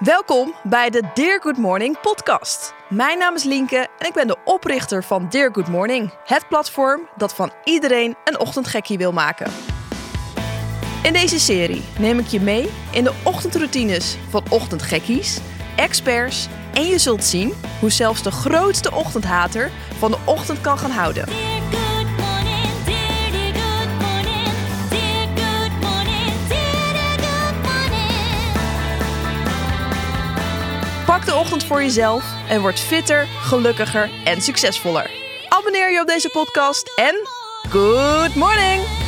Welkom bij de Dear Good Morning podcast. Mijn naam is Lienke en ik ben de oprichter van Dear Good Morning, het platform dat van iedereen een ochtendgekkie wil maken. In deze serie neem ik je mee in de ochtendroutines van ochtendgekkies, experts en je zult zien hoe zelfs de grootste ochtendhater van de ochtend kan gaan houden. De ochtend voor jezelf en word fitter, gelukkiger en succesvoller. Abonneer je op deze podcast en good morning!